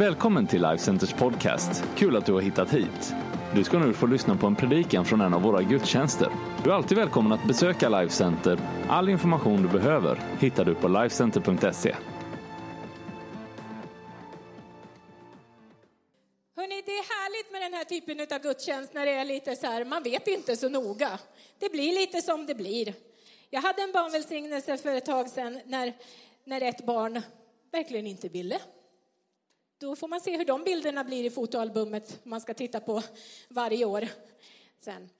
Välkommen till Life Centers podcast. Kul att du har hittat hit. Du ska nu få lyssna på en predikan från en av våra gudstjänster. Du är alltid välkommen att besöka Life Center. All information du behöver hittar du på lifecenter.se. Hörrni, det är härligt med den här typen av gudstjänst när det är lite så här, man vet inte så noga. Det blir lite som det blir. Jag hade en barnvälsignelse för ett tag sedan när, när ett barn verkligen inte ville. Då får man se hur de bilderna blir i fotoalbumet man ska titta på varje år sen.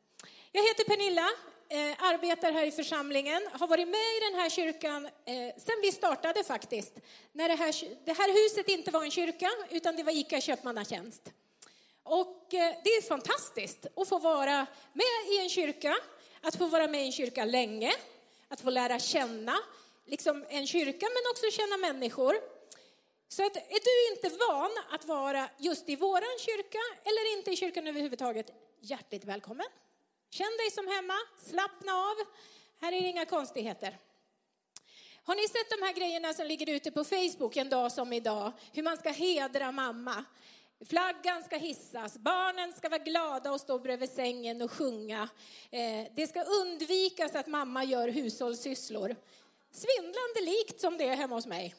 Jag heter Pernilla, eh, arbetar här i församlingen, har varit med i den här kyrkan eh, sen vi startade faktiskt. När det här, det här huset inte var en kyrka, utan det var ICA Köpmannatjänst. Och eh, det är fantastiskt att få vara med i en kyrka, att få vara med i en kyrka länge, att få lära känna liksom en kyrka men också känna människor. Så att är du inte van att vara just i våran kyrka eller inte i kyrkan överhuvudtaget, hjärtligt välkommen. Känn dig som hemma, slappna av. Här är det inga konstigheter. Har ni sett de här grejerna som ligger ute på Facebook en dag som idag? Hur man ska hedra mamma. Flaggan ska hissas, barnen ska vara glada och stå bredvid sängen och sjunga. Eh, det ska undvikas att mamma gör hushållssysslor. Svindlande likt som det är hemma hos mig.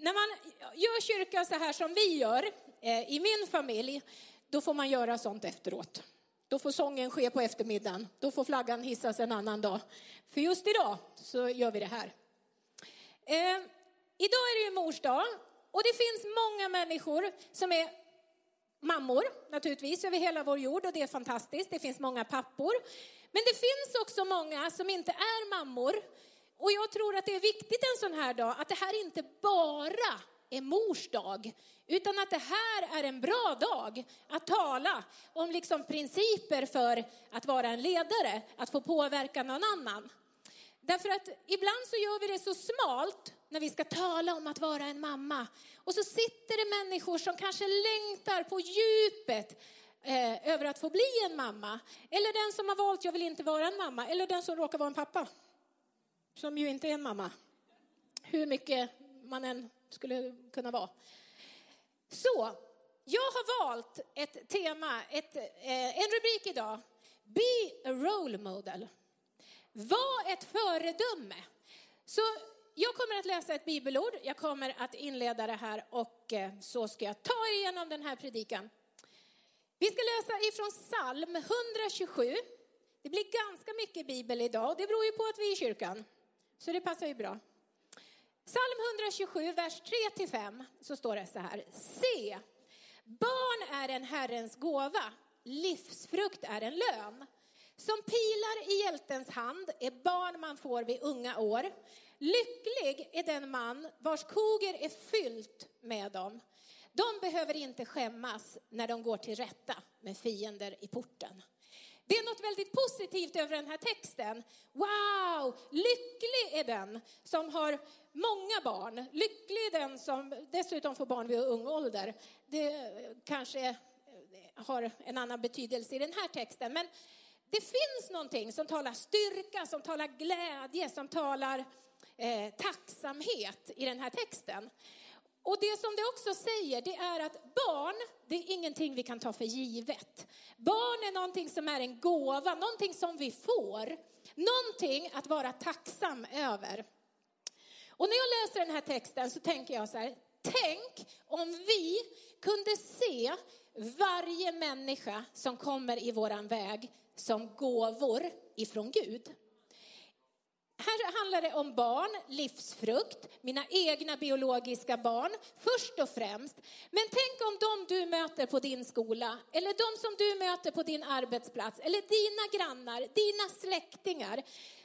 När man gör kyrka så här som vi gör eh, i min familj, då får man göra sånt efteråt. Då får sången ske på eftermiddagen. Då får flaggan hissas en annan dag. För just idag så gör vi det här. Eh, idag är det ju mors dag och det finns många människor som är mammor naturligtvis över hela vår jord och det är fantastiskt. Det finns många pappor. Men det finns också många som inte är mammor. Och jag tror att det är viktigt en sån här dag att det här inte bara är mors dag, utan att det här är en bra dag att tala om liksom principer för att vara en ledare, att få påverka någon annan. Därför att ibland så gör vi det så smalt när vi ska tala om att vara en mamma. Och så sitter det människor som kanske längtar på djupet eh, över att få bli en mamma. Eller den som har valt, jag vill inte vara en mamma. Eller den som råkar vara en pappa. Som ju inte är en mamma. Hur mycket man än skulle kunna vara. Så, jag har valt ett tema, ett, eh, en rubrik idag. Be a role model. Var ett föredöme. Så jag kommer att läsa ett bibelord, jag kommer att inleda det här och eh, så ska jag ta er igenom den här predikan. Vi ska läsa ifrån psalm 127. Det blir ganska mycket bibel idag, det beror ju på att vi är i kyrkan. Så det passar ju bra. Psalm 127, vers 3-5, så står det så här. Se, barn är en Herrens gåva, livsfrukt är en lön. Som pilar i hjältens hand är barn man får vid unga år. Lycklig är den man vars koger är fyllt med dem. De behöver inte skämmas när de går till rätta med fiender i porten. Det är något väldigt positivt över den här texten. Wow, lycklig är den som har många barn. Lycklig är den som dessutom får barn vid ung ålder. Det kanske eh, har en annan betydelse i den här texten. Men det finns någonting som talar styrka, som talar glädje, som talar eh, tacksamhet i den här texten. Och det som det också säger, det är att barn, det är ingenting vi kan ta för givet. Barn är någonting som är en gåva, någonting som vi får. Någonting att vara tacksam över. Och när jag läser den här texten så tänker jag så här, tänk om vi kunde se varje människa som kommer i våran väg som gåvor ifrån Gud. Här handlar det om barn, livsfrukt, mina egna biologiska barn, först och främst. Men tänk om de du möter på din skola, eller de som du möter på din arbetsplats, eller dina grannar, dina släktingar.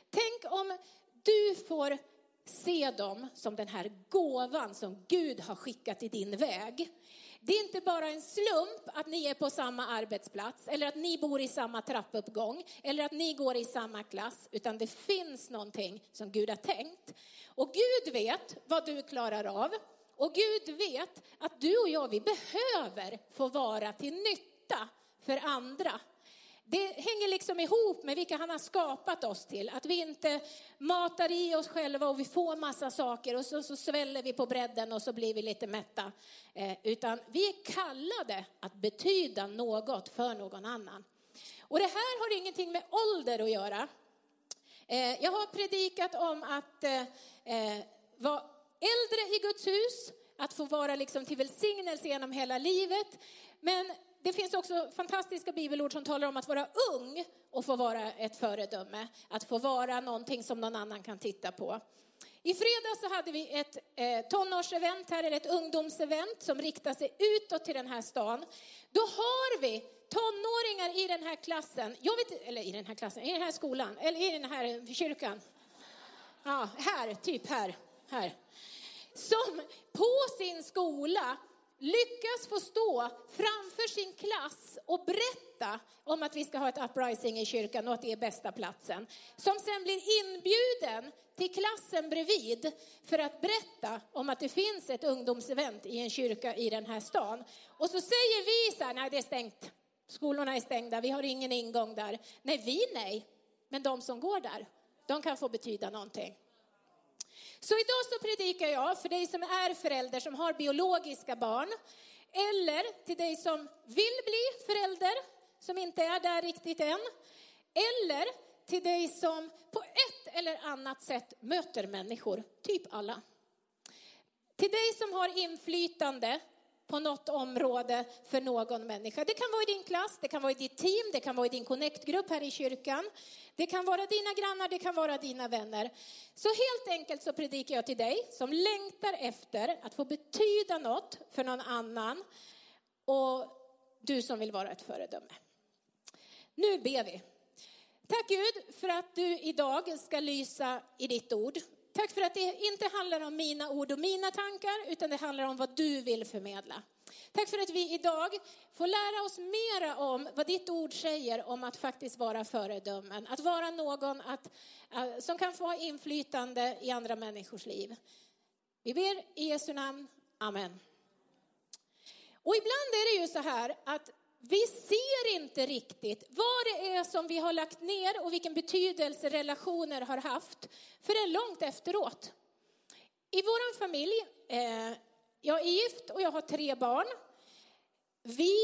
Tänk om du får se dem som den här gåvan som Gud har skickat i din väg. Det är inte bara en slump att ni är på samma arbetsplats eller att ni bor i samma trappuppgång eller att ni går i samma klass, utan det finns någonting som Gud har tänkt. Och Gud vet vad du klarar av och Gud vet att du och jag, vi behöver få vara till nytta för andra. Det hänger liksom ihop med vilka han har skapat oss till. Att vi inte matar i oss själva och vi får massa saker och så, så sväller vi på bredden och så blir vi lite mätta. Eh, utan vi är kallade att betyda något för någon annan. Och det här har ingenting med ålder att göra. Eh, jag har predikat om att eh, eh vara äldre i Guds hus, att få vara liksom till välsignelse genom hela livet. Men det finns också fantastiska bibelord som talar om att vara ung och få vara ett föredöme. Att få vara någonting som någon annan kan titta på. I fredags så hade vi ett eh, tonårsevent här, eller ett ungdomsevent som riktar sig utåt till den här stan. Då har vi tonåringar i den här klassen, jag vet, eller i den här klassen, i den här skolan, eller i den här kyrkan. Ja, här, typ här, här. Som på sin skola lyckas få stå framför sin klass och berätta om att vi ska ha ett uprising i kyrkan och att det är bästa platsen. Som sen blir inbjuden till klassen bredvid för att berätta om att det finns ett ungdomsevent i en kyrka i den här stan. Och så säger vi så här, nej det är stängt. Skolorna är stängda, vi har ingen ingång där. Nej, vi nej. Men de som går där, de kan få betyda någonting. Så idag så predikar jag för dig som är förälder som har biologiska barn. Eller till dig som vill bli förälder, som inte är där riktigt än. Eller till dig som på ett eller annat sätt möter människor, typ alla. Till dig som har inflytande på något område för någon människa. Det kan vara i din klass, det kan vara i ditt team, det kan vara i din connectgrupp här i kyrkan. Det kan vara dina grannar, det kan vara dina vänner. Så helt enkelt så predikar jag till dig som längtar efter att få betyda något för någon annan och du som vill vara ett föredöme. Nu ber vi. Tack Gud för att du idag ska lysa i ditt ord. Tack för att det inte handlar om mina ord och mina tankar, utan det handlar om vad du vill förmedla. Tack för att vi idag får lära oss mera om vad ditt ord säger om att faktiskt vara föredömen. Att vara någon att, eh, som kan få inflytande i andra människors liv. Vi ber i Jesu namn. Amen. Och ibland är det ju så här att vi ser inte riktigt vad det är som vi har lagt ner och vilken betydelse relationer har haft förrän långt efteråt. I vår familj, eh, jag är gift och jag har tre barn. Vi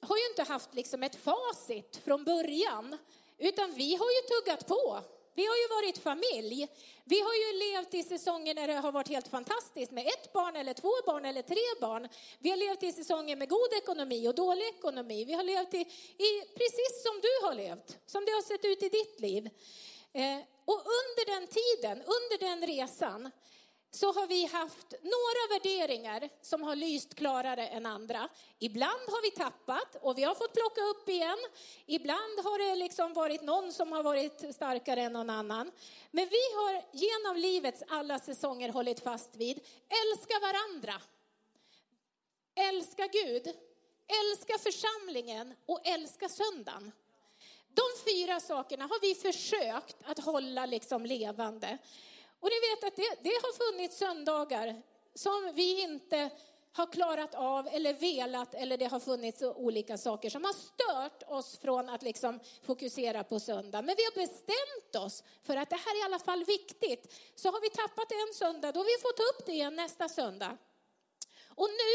har ju inte haft liksom ett facit från början, utan vi har ju tuggat på. Vi har ju varit familj. Vi har ju levt i säsonger när det har varit helt fantastiskt med ett barn eller två barn eller tre barn. Vi har levt i säsonger med god ekonomi och dålig ekonomi. Vi har levt i, i precis som du har levt, som det har sett ut i ditt liv. Eh, och under den tiden, under den resan, så har vi haft några värderingar som har lyst klarare än andra. Ibland har vi tappat och vi har fått plocka upp igen. Ibland har det liksom varit någon som har varit starkare än någon annan. Men vi har genom livets alla säsonger hållit fast vid älska varandra. Älska Gud, älska församlingen och älska söndagen. De fyra sakerna har vi försökt att hålla liksom levande. Och ni vet att det, det har funnits söndagar som vi inte har klarat av eller velat eller det har funnits olika saker som har stört oss från att liksom fokusera på söndag. Men vi har bestämt oss för att det här är i alla fall viktigt. Så har vi tappat en söndag, då har vi fått upp det igen nästa söndag. Och nu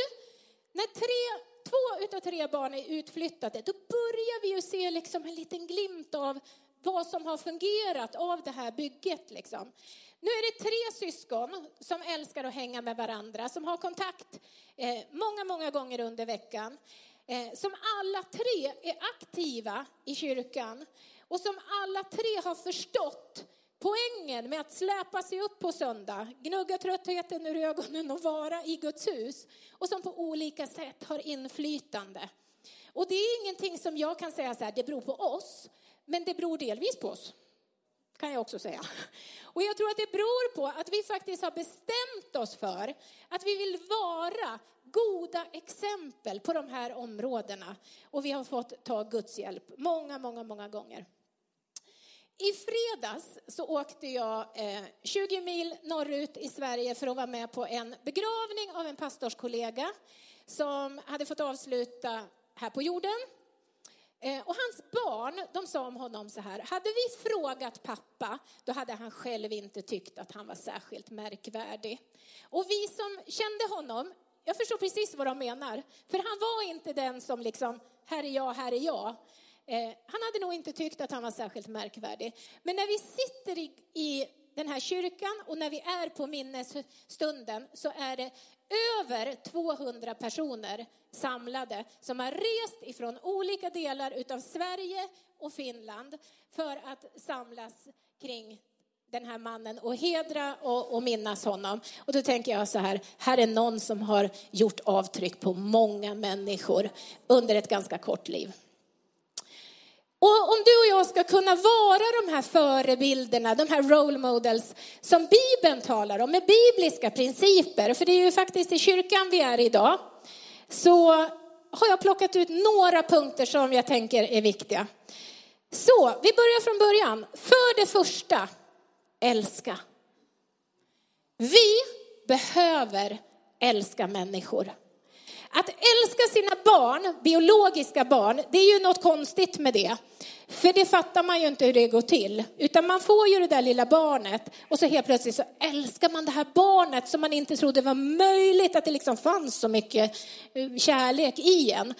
när tre, två utav tre barn är utflyttade, då börjar vi ju se liksom en liten glimt av vad som har fungerat av det här bygget. Liksom. Nu är det tre syskon som älskar att hänga med varandra, som har kontakt eh, många, många gånger under veckan. Eh, som alla tre är aktiva i kyrkan och som alla tre har förstått poängen med att släpa sig upp på söndag, gnugga tröttheten ur ögonen och vara i Guds hus och som på olika sätt har inflytande. Och det är ingenting som jag kan säga så här, det beror på oss, men det beror delvis på oss kan jag också säga. Och jag tror att det beror på att vi faktiskt har bestämt oss för att vi vill vara goda exempel på de här områdena. Och vi har fått ta Guds hjälp många, många, många gånger. I fredags så åkte jag eh, 20 mil norrut i Sverige för att vara med på en begravning av en pastorskollega som hade fått avsluta här på jorden. Eh, och hans barn, de sa om honom så här, hade vi frågat pappa, då hade han själv inte tyckt att han var särskilt märkvärdig. Och vi som kände honom, jag förstår precis vad de menar, för han var inte den som liksom, här är jag, här är jag. Eh, han hade nog inte tyckt att han var särskilt märkvärdig. Men när vi sitter i, i den här kyrkan och när vi är på minnesstunden så är det över 200 personer samlade som har rest ifrån olika delar utav Sverige och Finland för att samlas kring den här mannen och hedra och, och, minnas honom. Och då tänker jag så här, här är någon som har gjort avtryck på många människor under ett ganska kort liv. Och om du och jag ska kunna vara de här förebilderna, de här role models som Bibeln talar om med bibliska principer, för det är ju faktiskt i kyrkan vi är idag, så har jag plockat ut några punkter som jag tänker är viktiga. Så vi börjar från början. För det första, älska. Vi behöver älska människor. Att älska sina barn, biologiska barn, det är ju något konstigt med det. För det fattar man ju inte hur det går till. Utan man får ju det där lilla barnet och så helt plötsligt så älskar man det här barnet som man inte trodde var möjligt att det liksom fanns så mycket eh, kärlek i en.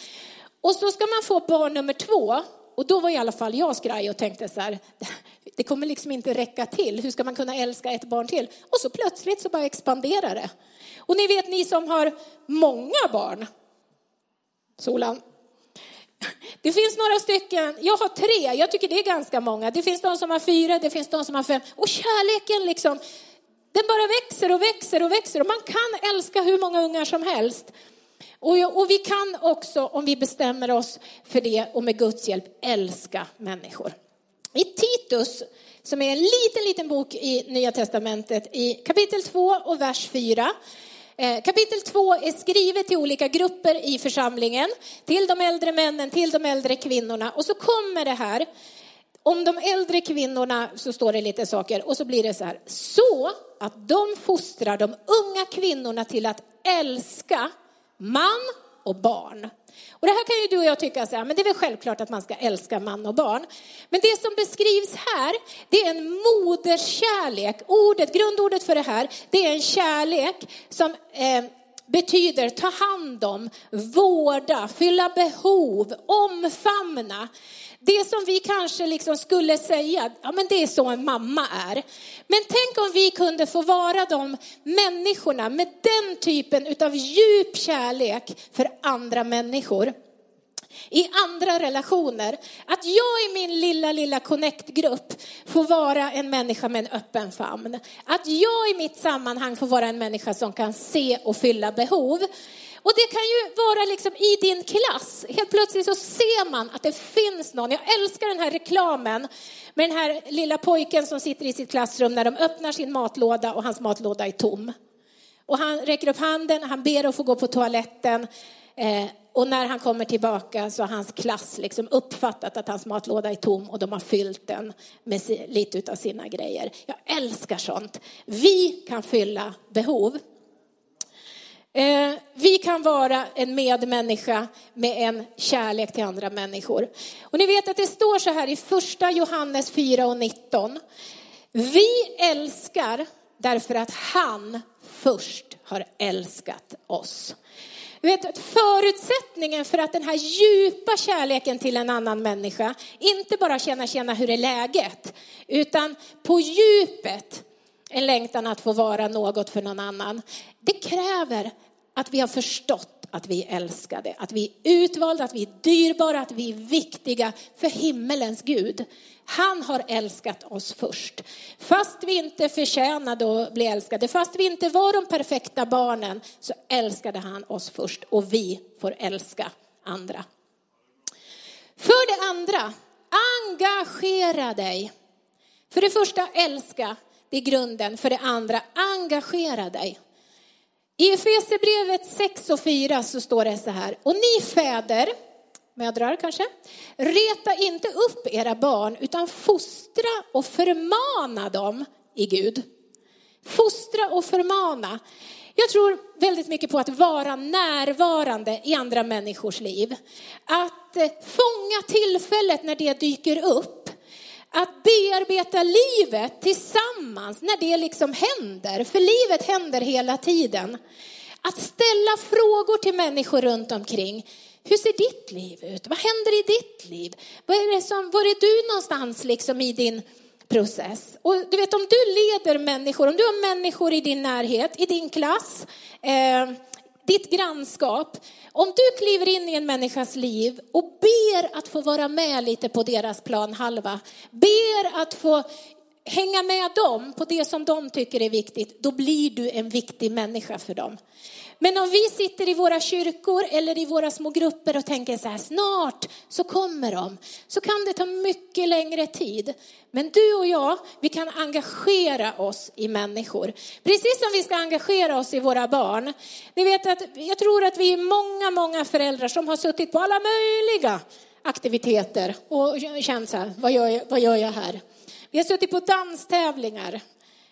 Och så ska man få barn nummer två och då var i alla fall jag skraj och tänkte så här, det kommer liksom inte räcka till. Hur ska man kunna älska ett barn till? Och så plötsligt så bara expanderar det. Och ni vet ni som har många barn. Solan. Det finns några stycken, jag har tre, jag tycker det är ganska många. Det finns de som har fyra, det finns de som har fem. Och kärleken liksom, den bara växer och växer och växer. Och man kan älska hur många ungar som helst. Och, och vi kan också, om vi bestämmer oss för det och med Guds hjälp, älska människor. I Titus, som är en liten, liten bok i Nya Testamentet, i kapitel 2 och vers 4, Eh, kapitel 2 är skrivet till olika grupper i församlingen, till de äldre männen, till de äldre kvinnorna. Och så kommer det här, om de äldre kvinnorna så står det lite saker. Och så blir det så här, så att de fostrar de unga kvinnorna till att älska man och barn. Och det här kan ju du och jag tycka så här, men det är väl självklart att man ska älska man och barn. Men det som beskrivs här, det är en moderskärlek. Ordet, grundordet för det här, det är en kärlek som eh, betyder ta hand om, vårda, fylla behov, omfamna. Det som vi kanske liksom skulle säga, ja men det är så en mamma är. Men tänk om vi kunde få vara de människorna med den typen av djup kärlek för andra människor i andra relationer. Att jag i min lilla, lilla connect-grupp får vara en människa med en öppen famn. Att jag i mitt sammanhang får vara en människa som kan se och fylla behov. Och det kan ju vara liksom i din klass. Helt plötsligt så ser man att det finns någon. Jag älskar den här reklamen med den här lilla pojken som sitter i sitt klassrum när de öppnar sin matlåda och hans matlåda är tom. Och han räcker upp handen, han ber att få gå på toaletten. Eh, och när han kommer tillbaka så har hans klass liksom uppfattat att hans matlåda är tom och de har fyllt den med lite av sina grejer. Jag älskar sånt. Vi kan fylla behov. Eh, vi kan vara en medmänniska med en kärlek till andra människor. Och ni vet att det står så här i första Johannes 4 och 19. Vi älskar därför att han först har älskat oss. Vet, förutsättningen för att den här djupa kärleken till en annan människa, inte bara känna, känna hur är läget, utan på djupet en längtan att få vara något för någon annan. Det kräver att vi har förstått att vi är älskade, att vi är utvalda, att vi är dyrbara, att vi är viktiga för himmelens Gud. Han har älskat oss först. Fast vi inte förtjänade att bli älskade, fast vi inte var de perfekta barnen, så älskade han oss först och vi får älska andra. För det andra, engagera dig. För det första, älska, det är grunden. För det andra, engagera dig. I Efesierbrevet 6 och 4 så står det så här, och ni fäder, mödrar kanske, reta inte upp era barn utan fostra och förmana dem i Gud. Fostra och förmana. Jag tror väldigt mycket på att vara närvarande i andra människors liv. Att eh, fånga tillfället när det dyker upp. Att bearbeta livet tillsammans när det liksom händer. För livet händer hela tiden. Att ställa frågor till människor runt omkring. Hur ser ditt liv ut? Vad händer i ditt liv? Vad är det som, var är du någonstans liksom i din process? Och du vet om du leder människor, om du har människor i din närhet, i din klass, eh, ditt grannskap. Om du kliver in i en människas liv och ber att få vara med lite på deras planhalva, ber att få hänga med dem på det som de tycker är viktigt, då blir du en viktig människa för dem. Men om vi sitter i våra kyrkor eller i våra små grupper och tänker så här, snart så kommer de, så kan det ta mycket längre tid. Men du och jag, vi kan engagera oss i människor. Precis som vi ska engagera oss i våra barn. Ni vet att jag tror att vi är många, många föräldrar som har suttit på alla möjliga aktiviteter och känt så här, vad gör jag, vad gör jag här? Vi har suttit på danstävlingar.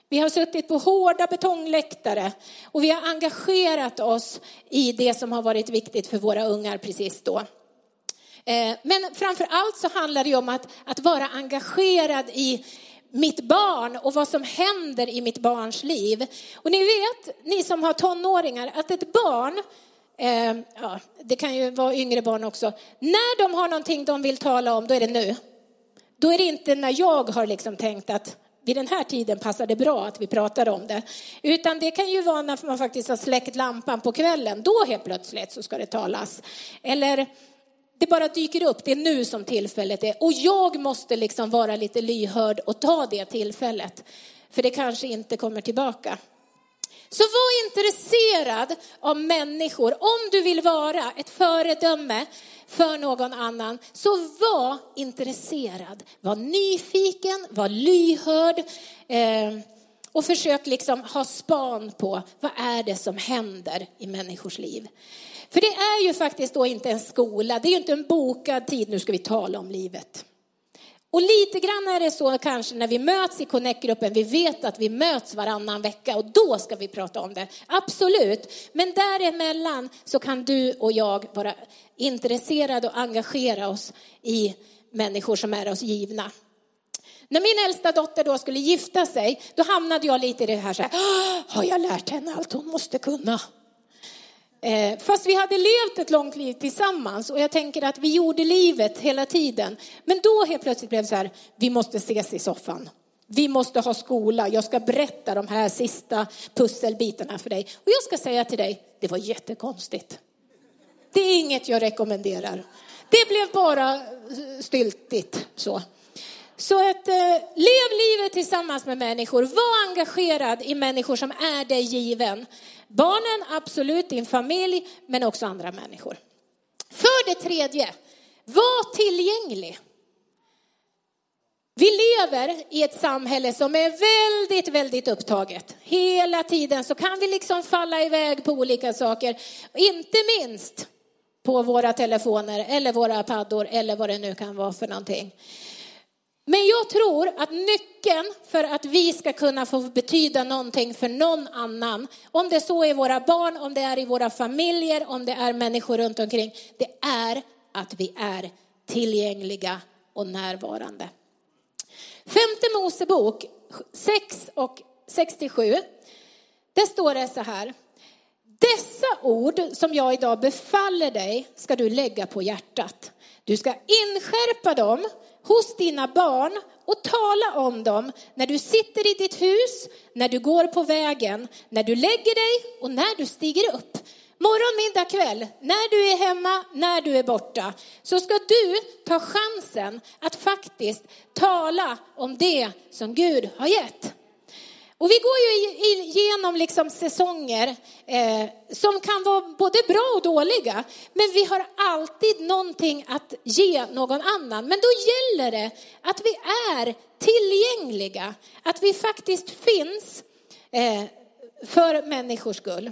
Vi har suttit på hårda betongläktare och vi har engagerat oss i det som har varit viktigt för våra ungar precis då. Eh, men framför allt så handlar det om att, att vara engagerad i mitt barn och vad som händer i mitt barns liv. Och ni vet, ni som har tonåringar, att ett barn, eh, ja, det kan ju vara yngre barn också, när de har någonting de vill tala om, då är det nu. Då är det inte när jag har liksom tänkt att vid den här tiden passar det bra att vi pratar om det. Utan det kan ju vara när man faktiskt har släckt lampan på kvällen. Då helt plötsligt så ska det talas. Eller det bara dyker upp, det är nu som tillfället är. Och jag måste liksom vara lite lyhörd och ta det tillfället. För det kanske inte kommer tillbaka. Så var intresserad av människor. Om du vill vara ett föredöme för någon annan, så var intresserad. Var nyfiken, var lyhörd. Eh, och försök liksom ha span på vad är det som händer i människors liv. För det är ju faktiskt då inte en skola, det är ju inte en bokad tid, nu ska vi tala om livet. Och lite grann är det så kanske när vi möts i Connect-gruppen, vi vet att vi möts varannan vecka och då ska vi prata om det. Absolut, men däremellan så kan du och jag vara intresserade och engagera oss i människor som är oss givna. När min äldsta dotter då skulle gifta sig, då hamnade jag lite i det här så här, har jag lärt henne allt hon måste kunna? Eh, fast vi hade levt ett långt liv tillsammans och jag tänker att vi gjorde livet hela tiden. Men då helt plötsligt blev det så här, vi måste ses i soffan. Vi måste ha skola, jag ska berätta de här sista pusselbitarna för dig. Och jag ska säga till dig, det var jättekonstigt. Det är inget jag rekommenderar. Det blev bara eh, styltigt så. Så att eh, lev livet tillsammans med människor. Var engagerad i människor som är dig given. Barnen, absolut, din familj, men också andra människor. För det tredje, var tillgänglig. Vi lever i ett samhälle som är väldigt, väldigt upptaget. Hela tiden så kan vi liksom falla iväg på olika saker. Inte minst på våra telefoner eller våra paddor eller vad det nu kan vara för någonting. Men jag tror att nyckeln för att vi ska kunna få betyda någonting för någon annan, om det så är våra barn, om det är i våra familjer, om det är människor runt omkring, det är att vi är tillgängliga och närvarande. Femte Mosebok 6 och 67, där står det så här. Dessa ord som jag idag befaller dig ska du lägga på hjärtat. Du ska inskärpa dem hos dina barn och tala om dem när du sitter i ditt hus, när du går på vägen, när du lägger dig och när du stiger upp. Morgon, middag, kväll, när du är hemma, när du är borta, så ska du ta chansen att faktiskt tala om det som Gud har gett. Och vi går ju igenom liksom säsonger eh, som kan vara både bra och dåliga. Men vi har alltid någonting att ge någon annan. Men då gäller det att vi är tillgängliga. Att vi faktiskt finns eh, för människors skull.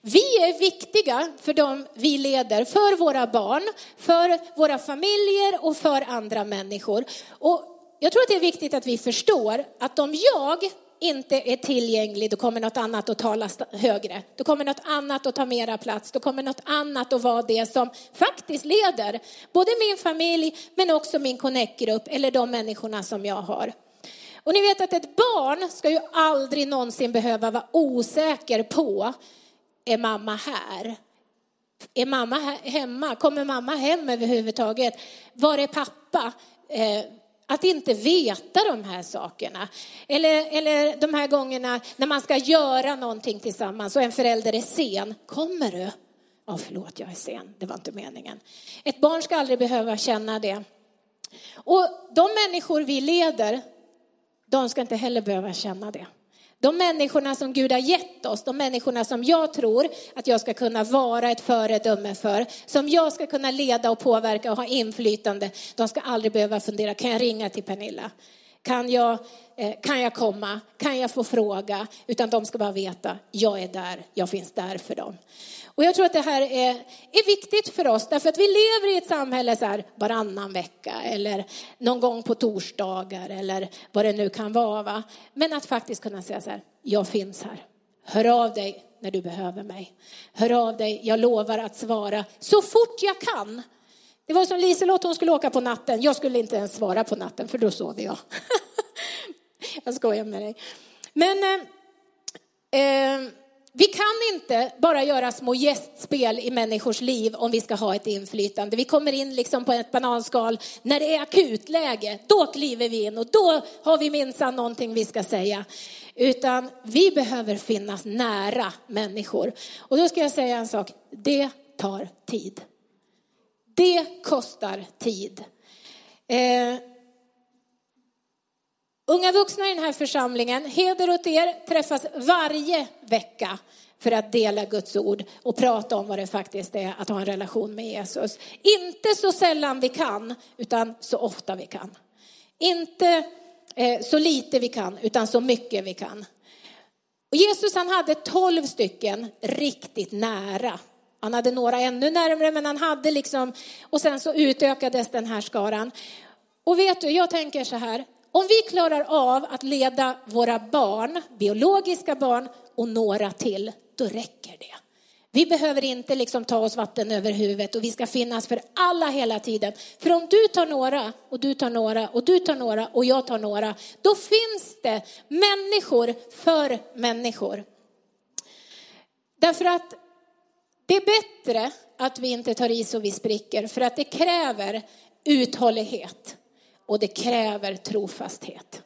Vi är viktiga för dem vi leder, för våra barn, för våra familjer och för andra människor. Och jag tror att det är viktigt att vi förstår att om jag inte är tillgänglig, då kommer något annat att tala högre. Då kommer något annat att ta mera plats. Då kommer något annat att vara det som faktiskt leder både min familj men också min connect-grupp eller de människorna som jag har. Och ni vet att ett barn ska ju aldrig någonsin behöva vara osäker på, är mamma här? Är mamma hemma? Kommer mamma hem överhuvudtaget? Var är pappa? Eh, att inte veta de här sakerna. Eller, eller de här gångerna när man ska göra någonting tillsammans och en förälder är sen. Kommer du? Ja, oh, förlåt, jag är sen. Det var inte meningen. Ett barn ska aldrig behöva känna det. Och de människor vi leder, de ska inte heller behöva känna det. De människorna som Gud har gett oss, de människorna som jag tror att jag ska kunna vara ett föredöme för, som jag ska kunna leda och påverka och ha inflytande, de ska aldrig behöva fundera, kan jag ringa till Pernilla? Kan jag, Eh, kan jag komma? Kan jag få fråga? Utan de ska bara veta, jag är där, jag finns där för dem. Och jag tror att det här är, är viktigt för oss därför att vi lever i ett samhälle så här varannan vecka eller någon gång på torsdagar eller vad det nu kan vara. Va? Men att faktiskt kunna säga så här, jag finns här. Hör av dig när du behöver mig. Hör av dig, jag lovar att svara så fort jag kan. Det var som Liselott, hon skulle åka på natten. Jag skulle inte ens svara på natten för då sov jag. jag skojar med dig. Men eh, eh, vi kan inte bara göra små gästspel i människors liv om vi ska ha ett inflytande. Vi kommer in liksom på ett bananskal när det är akutläge. Då kliver vi in och då har vi minsann någonting vi ska säga. Utan vi behöver finnas nära människor. Och då ska jag säga en sak. Det tar tid. Det kostar tid. Eh, Unga vuxna i den här församlingen, heder åt er, träffas varje vecka för att dela Guds ord och prata om vad det faktiskt är att ha en relation med Jesus. Inte så sällan vi kan, utan så ofta vi kan. Inte eh, så lite vi kan, utan så mycket vi kan. Och Jesus han hade tolv stycken riktigt nära. Han hade några ännu närmare, men han hade liksom, och sen så utökades den här skaran. Och vet du, jag tänker så här, om vi klarar av att leda våra barn, biologiska barn och några till, då räcker det. Vi behöver inte liksom ta oss vatten över huvudet och vi ska finnas för alla hela tiden. För om du tar några och du tar några och du tar några och jag tar några, då finns det människor för människor. Därför att det är bättre att vi inte tar i så vi spricker, för att det kräver uthållighet och det kräver trofasthet.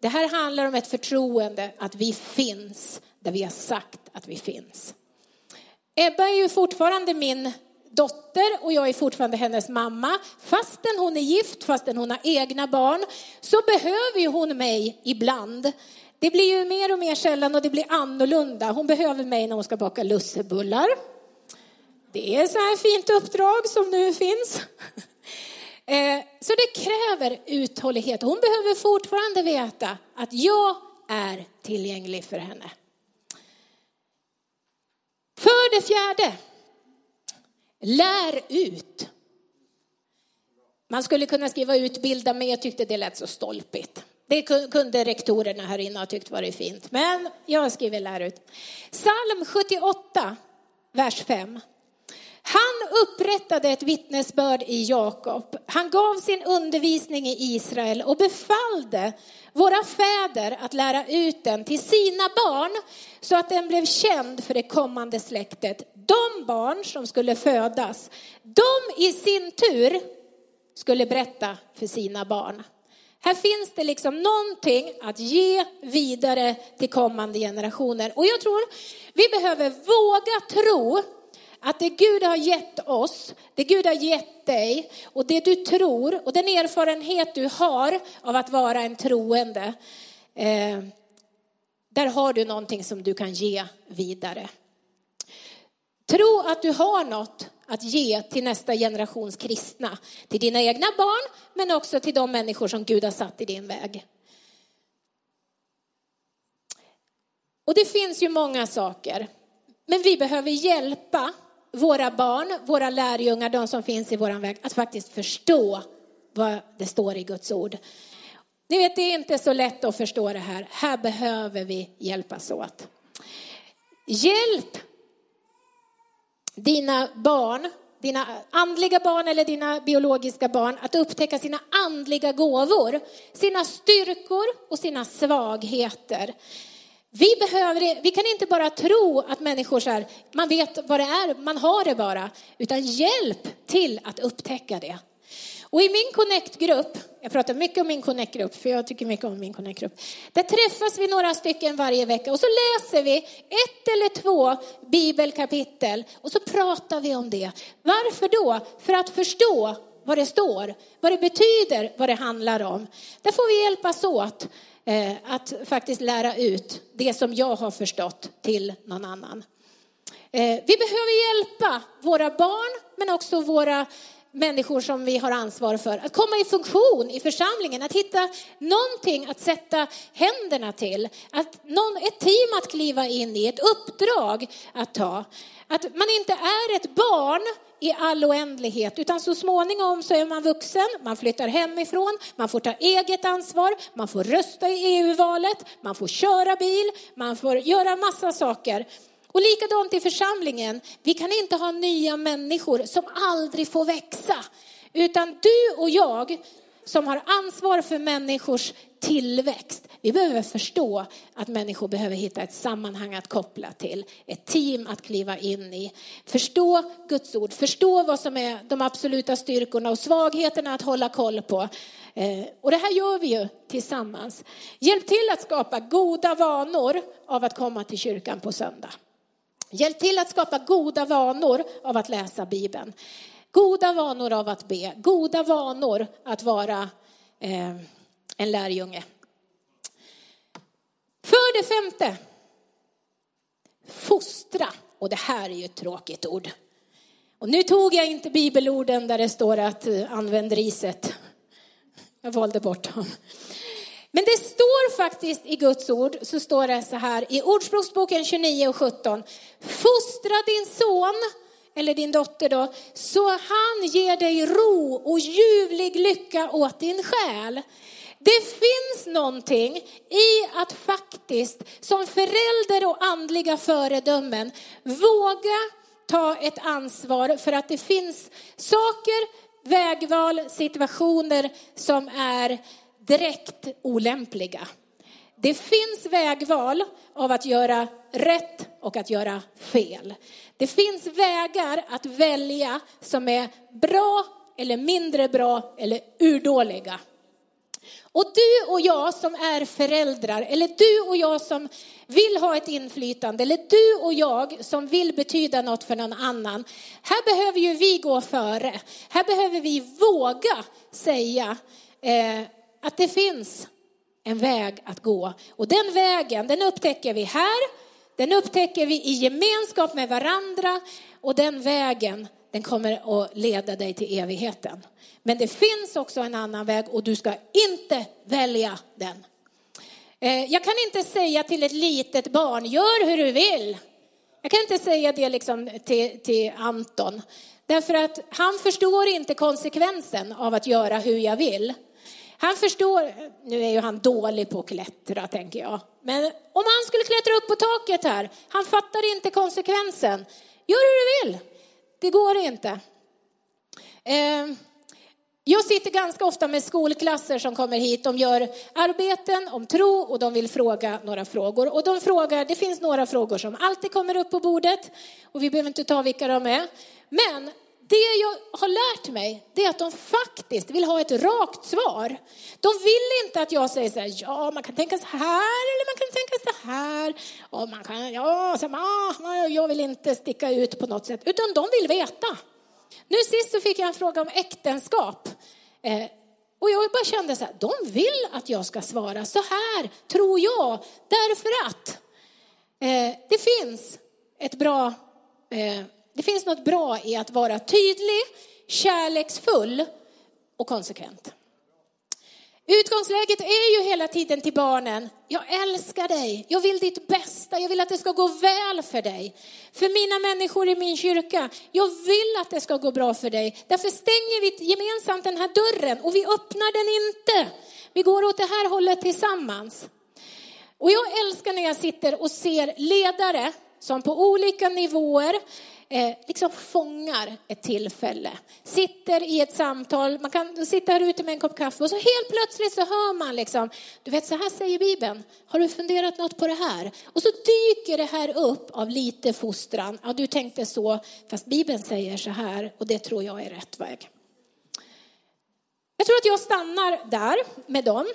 Det här handlar om ett förtroende att vi finns där vi har sagt att vi finns. Ebba är ju fortfarande min dotter och jag är fortfarande hennes mamma. Fastän hon är gift, fastän hon har egna barn, så behöver ju hon mig ibland. Det blir ju mer och mer sällan och det blir annorlunda. Hon behöver mig när hon ska baka lussebullar. Det är så här fint uppdrag som nu finns. Eh, så det kräver uthållighet. Hon behöver fortfarande veta att jag är tillgänglig för henne. För det fjärde, lär ut. Man skulle kunna skriva utbilda, men jag tyckte det lät så stolpigt. Det kunde rektorerna här inne ha tyckt varit fint, men jag skriver lär ut. Psalm 78, vers 5. Han upprättade ett vittnesbörd i Jakob. Han gav sin undervisning i Israel och befallde våra fäder att lära ut den till sina barn så att den blev känd för det kommande släktet. De barn som skulle födas, de i sin tur skulle berätta för sina barn. Här finns det liksom någonting att ge vidare till kommande generationer. Och jag tror vi behöver våga tro att det Gud har gett oss, det Gud har gett dig och det du tror och den erfarenhet du har av att vara en troende, eh, där har du någonting som du kan ge vidare. Tro att du har något att ge till nästa generations kristna, till dina egna barn, men också till de människor som Gud har satt i din väg. Och det finns ju många saker, men vi behöver hjälpa våra barn, våra lärjungar, de som finns i vår väg, att faktiskt förstå vad det står i Guds ord. Ni vet, det är inte så lätt att förstå det här. Här behöver vi hjälpas åt. Hjälp dina barn, dina andliga barn eller dina biologiska barn att upptäcka sina andliga gåvor, sina styrkor och sina svagheter. Vi, behöver, vi kan inte bara tro att människor så här, man vet vad det är, man har det bara, utan hjälp till att upptäcka det. Och i min Connect-grupp, jag pratar mycket om min Connect-grupp, för jag tycker mycket om min Connect-grupp. Där träffas vi några stycken varje vecka och så läser vi ett eller två bibelkapitel och så pratar vi om det. Varför då? För att förstå vad det står, vad det betyder, vad det handlar om. Där får vi hjälpas åt eh, att faktiskt lära ut det som jag har förstått till någon annan. Eh, vi behöver hjälpa våra barn, men också våra människor som vi har ansvar för. Att komma i funktion i församlingen, att hitta någonting att sätta händerna till. Att någon, ett team att kliva in i, ett uppdrag att ta. Att man inte är ett barn i all oändlighet, utan så småningom så är man vuxen, man flyttar hemifrån, man får ta eget ansvar, man får rösta i EU-valet, man får köra bil, man får göra massa saker. Och likadant i församlingen, vi kan inte ha nya människor som aldrig får växa. Utan du och jag som har ansvar för människors tillväxt. Vi behöver förstå att människor behöver hitta ett sammanhang att koppla till, ett team att kliva in i. Förstå Guds ord, förstå vad som är de absoluta styrkorna och svagheterna att hålla koll på. Eh, och det här gör vi ju tillsammans. Hjälp till att skapa goda vanor av att komma till kyrkan på söndag. Hjälp till att skapa goda vanor av att läsa Bibeln. Goda vanor av att be, goda vanor att vara eh, en lärjunge. För det femte, fostra. Och det här är ju ett tråkigt ord. Och nu tog jag inte bibelorden där det står att eh, använd riset. Jag valde bort dem. Men det står faktiskt i Guds ord, så står det så här i Ordspråksboken 29 och 17. Fostra din son, eller din dotter då, så han ger dig ro och ljuvlig lycka åt din själ. Det finns någonting i att faktiskt som förälder och andliga föredömen våga ta ett ansvar för att det finns saker, vägval, situationer som är direkt olämpliga. Det finns vägval av att göra rätt och att göra fel. Det finns vägar att välja som är bra eller mindre bra eller urdåliga. Och du och jag som är föräldrar, eller du och jag som vill ha ett inflytande, eller du och jag som vill betyda något för någon annan. Här behöver ju vi gå före. Här behöver vi våga säga eh, att det finns en väg att gå. Och den vägen, den upptäcker vi här, den upptäcker vi i gemenskap med varandra och den vägen, den kommer att leda dig till evigheten. Men det finns också en annan väg och du ska inte välja den. Eh, jag kan inte säga till ett litet barn, gör hur du vill. Jag kan inte säga det liksom till, till Anton. Därför att han förstår inte konsekvensen av att göra hur jag vill. Han förstår, nu är ju han dålig på att klättra tänker jag, men om han skulle klättra upp på taket här, han fattar inte konsekvensen. Gör hur du vill, det går inte. Ehm, jag sitter ganska ofta med skolklasser som kommer hit. De gör arbeten om tro och de vill fråga några frågor. Och de frågar, det finns några frågor som alltid kommer upp på bordet och vi behöver inte ta vilka de är. Men det jag har lärt mig, det är att de faktiskt vill ha ett rakt svar. De vill inte att jag säger så här, ja man kan tänka så här eller man kan tänka så här. Och man kan, ja, så, ah, jag vill inte sticka ut på något sätt, utan de vill veta. Nu sist så fick jag en fråga om äktenskap. Eh, och jag bara kände så här, de vill att jag ska svara så här, tror jag, därför att eh, det finns ett bra eh, det finns något bra i att vara tydlig, kärleksfull och konsekvent. Utgångsläget är ju hela tiden till barnen. Jag älskar dig. Jag vill ditt bästa. Jag vill att det ska gå väl för dig. För mina människor i min kyrka. Jag vill att det ska gå bra för dig. Därför stänger vi gemensamt den här dörren och vi öppnar den inte. Vi går åt det här hållet tillsammans. Och jag älskar när jag sitter och ser ledare som på olika nivåer eh, liksom fångar ett tillfälle. Sitter i ett samtal, man kan sitta här ute med en kopp kaffe och så helt plötsligt så hör man liksom, du vet så här säger Bibeln, har du funderat något på det här? Och så dyker det här upp av lite fostran, ja du tänkte så, fast Bibeln säger så här och det tror jag är rätt väg. Jag tror att jag stannar där med dem.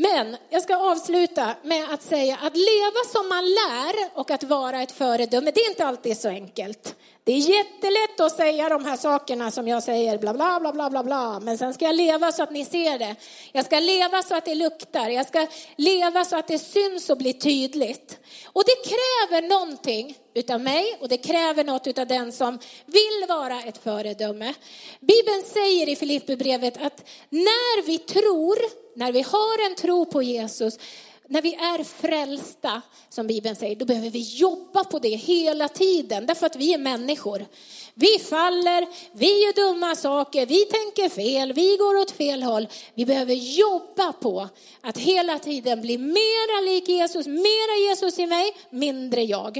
Men jag ska avsluta med att säga att leva som man lär och att vara ett föredöme, det är inte alltid så enkelt. Det är jättelätt att säga de här sakerna som jag säger, bla bla bla bla bla bla, men sen ska jag leva så att ni ser det. Jag ska leva så att det luktar, jag ska leva så att det syns och blir tydligt. Och det kräver någonting utav mig och det kräver något utav den som vill vara ett föredöme. Bibeln säger i Filipperbrevet att när vi tror, när vi har en tro på Jesus, när vi är frälsta, som Bibeln säger, då behöver vi jobba på det hela tiden, därför att vi är människor. Vi faller, vi gör dumma saker, vi tänker fel, vi går åt fel håll. Vi behöver jobba på att hela tiden bli mera lik Jesus, mera Jesus i mig, mindre jag.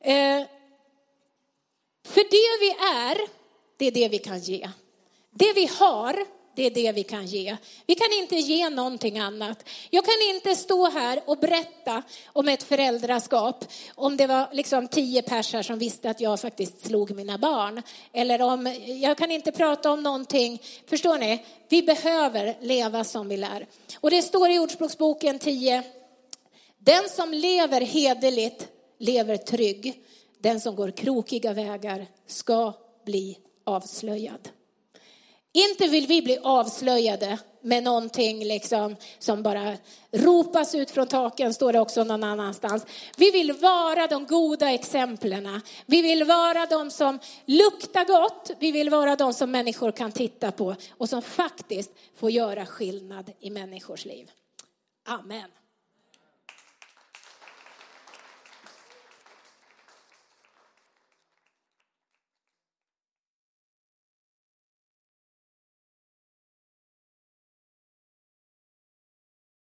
Eh, för det vi är, det är det vi kan ge. Det vi har, det är det vi kan ge. Vi kan inte ge någonting annat. Jag kan inte stå här och berätta om ett föräldraskap om det var liksom tio personer som visste att jag faktiskt slog mina barn. Eller om, jag kan inte prata om någonting, förstår ni? Vi behöver leva som vi lär. Och det står i Ordspråksboken 10, den som lever hederligt lever trygg. Den som går krokiga vägar ska bli avslöjad. Inte vill vi bli avslöjade med någonting liksom som bara ropas ut från taken, står det också någon annanstans. Vi vill vara de goda exemplen. Vi vill vara de som luktar gott. Vi vill vara de som människor kan titta på och som faktiskt får göra skillnad i människors liv. Amen.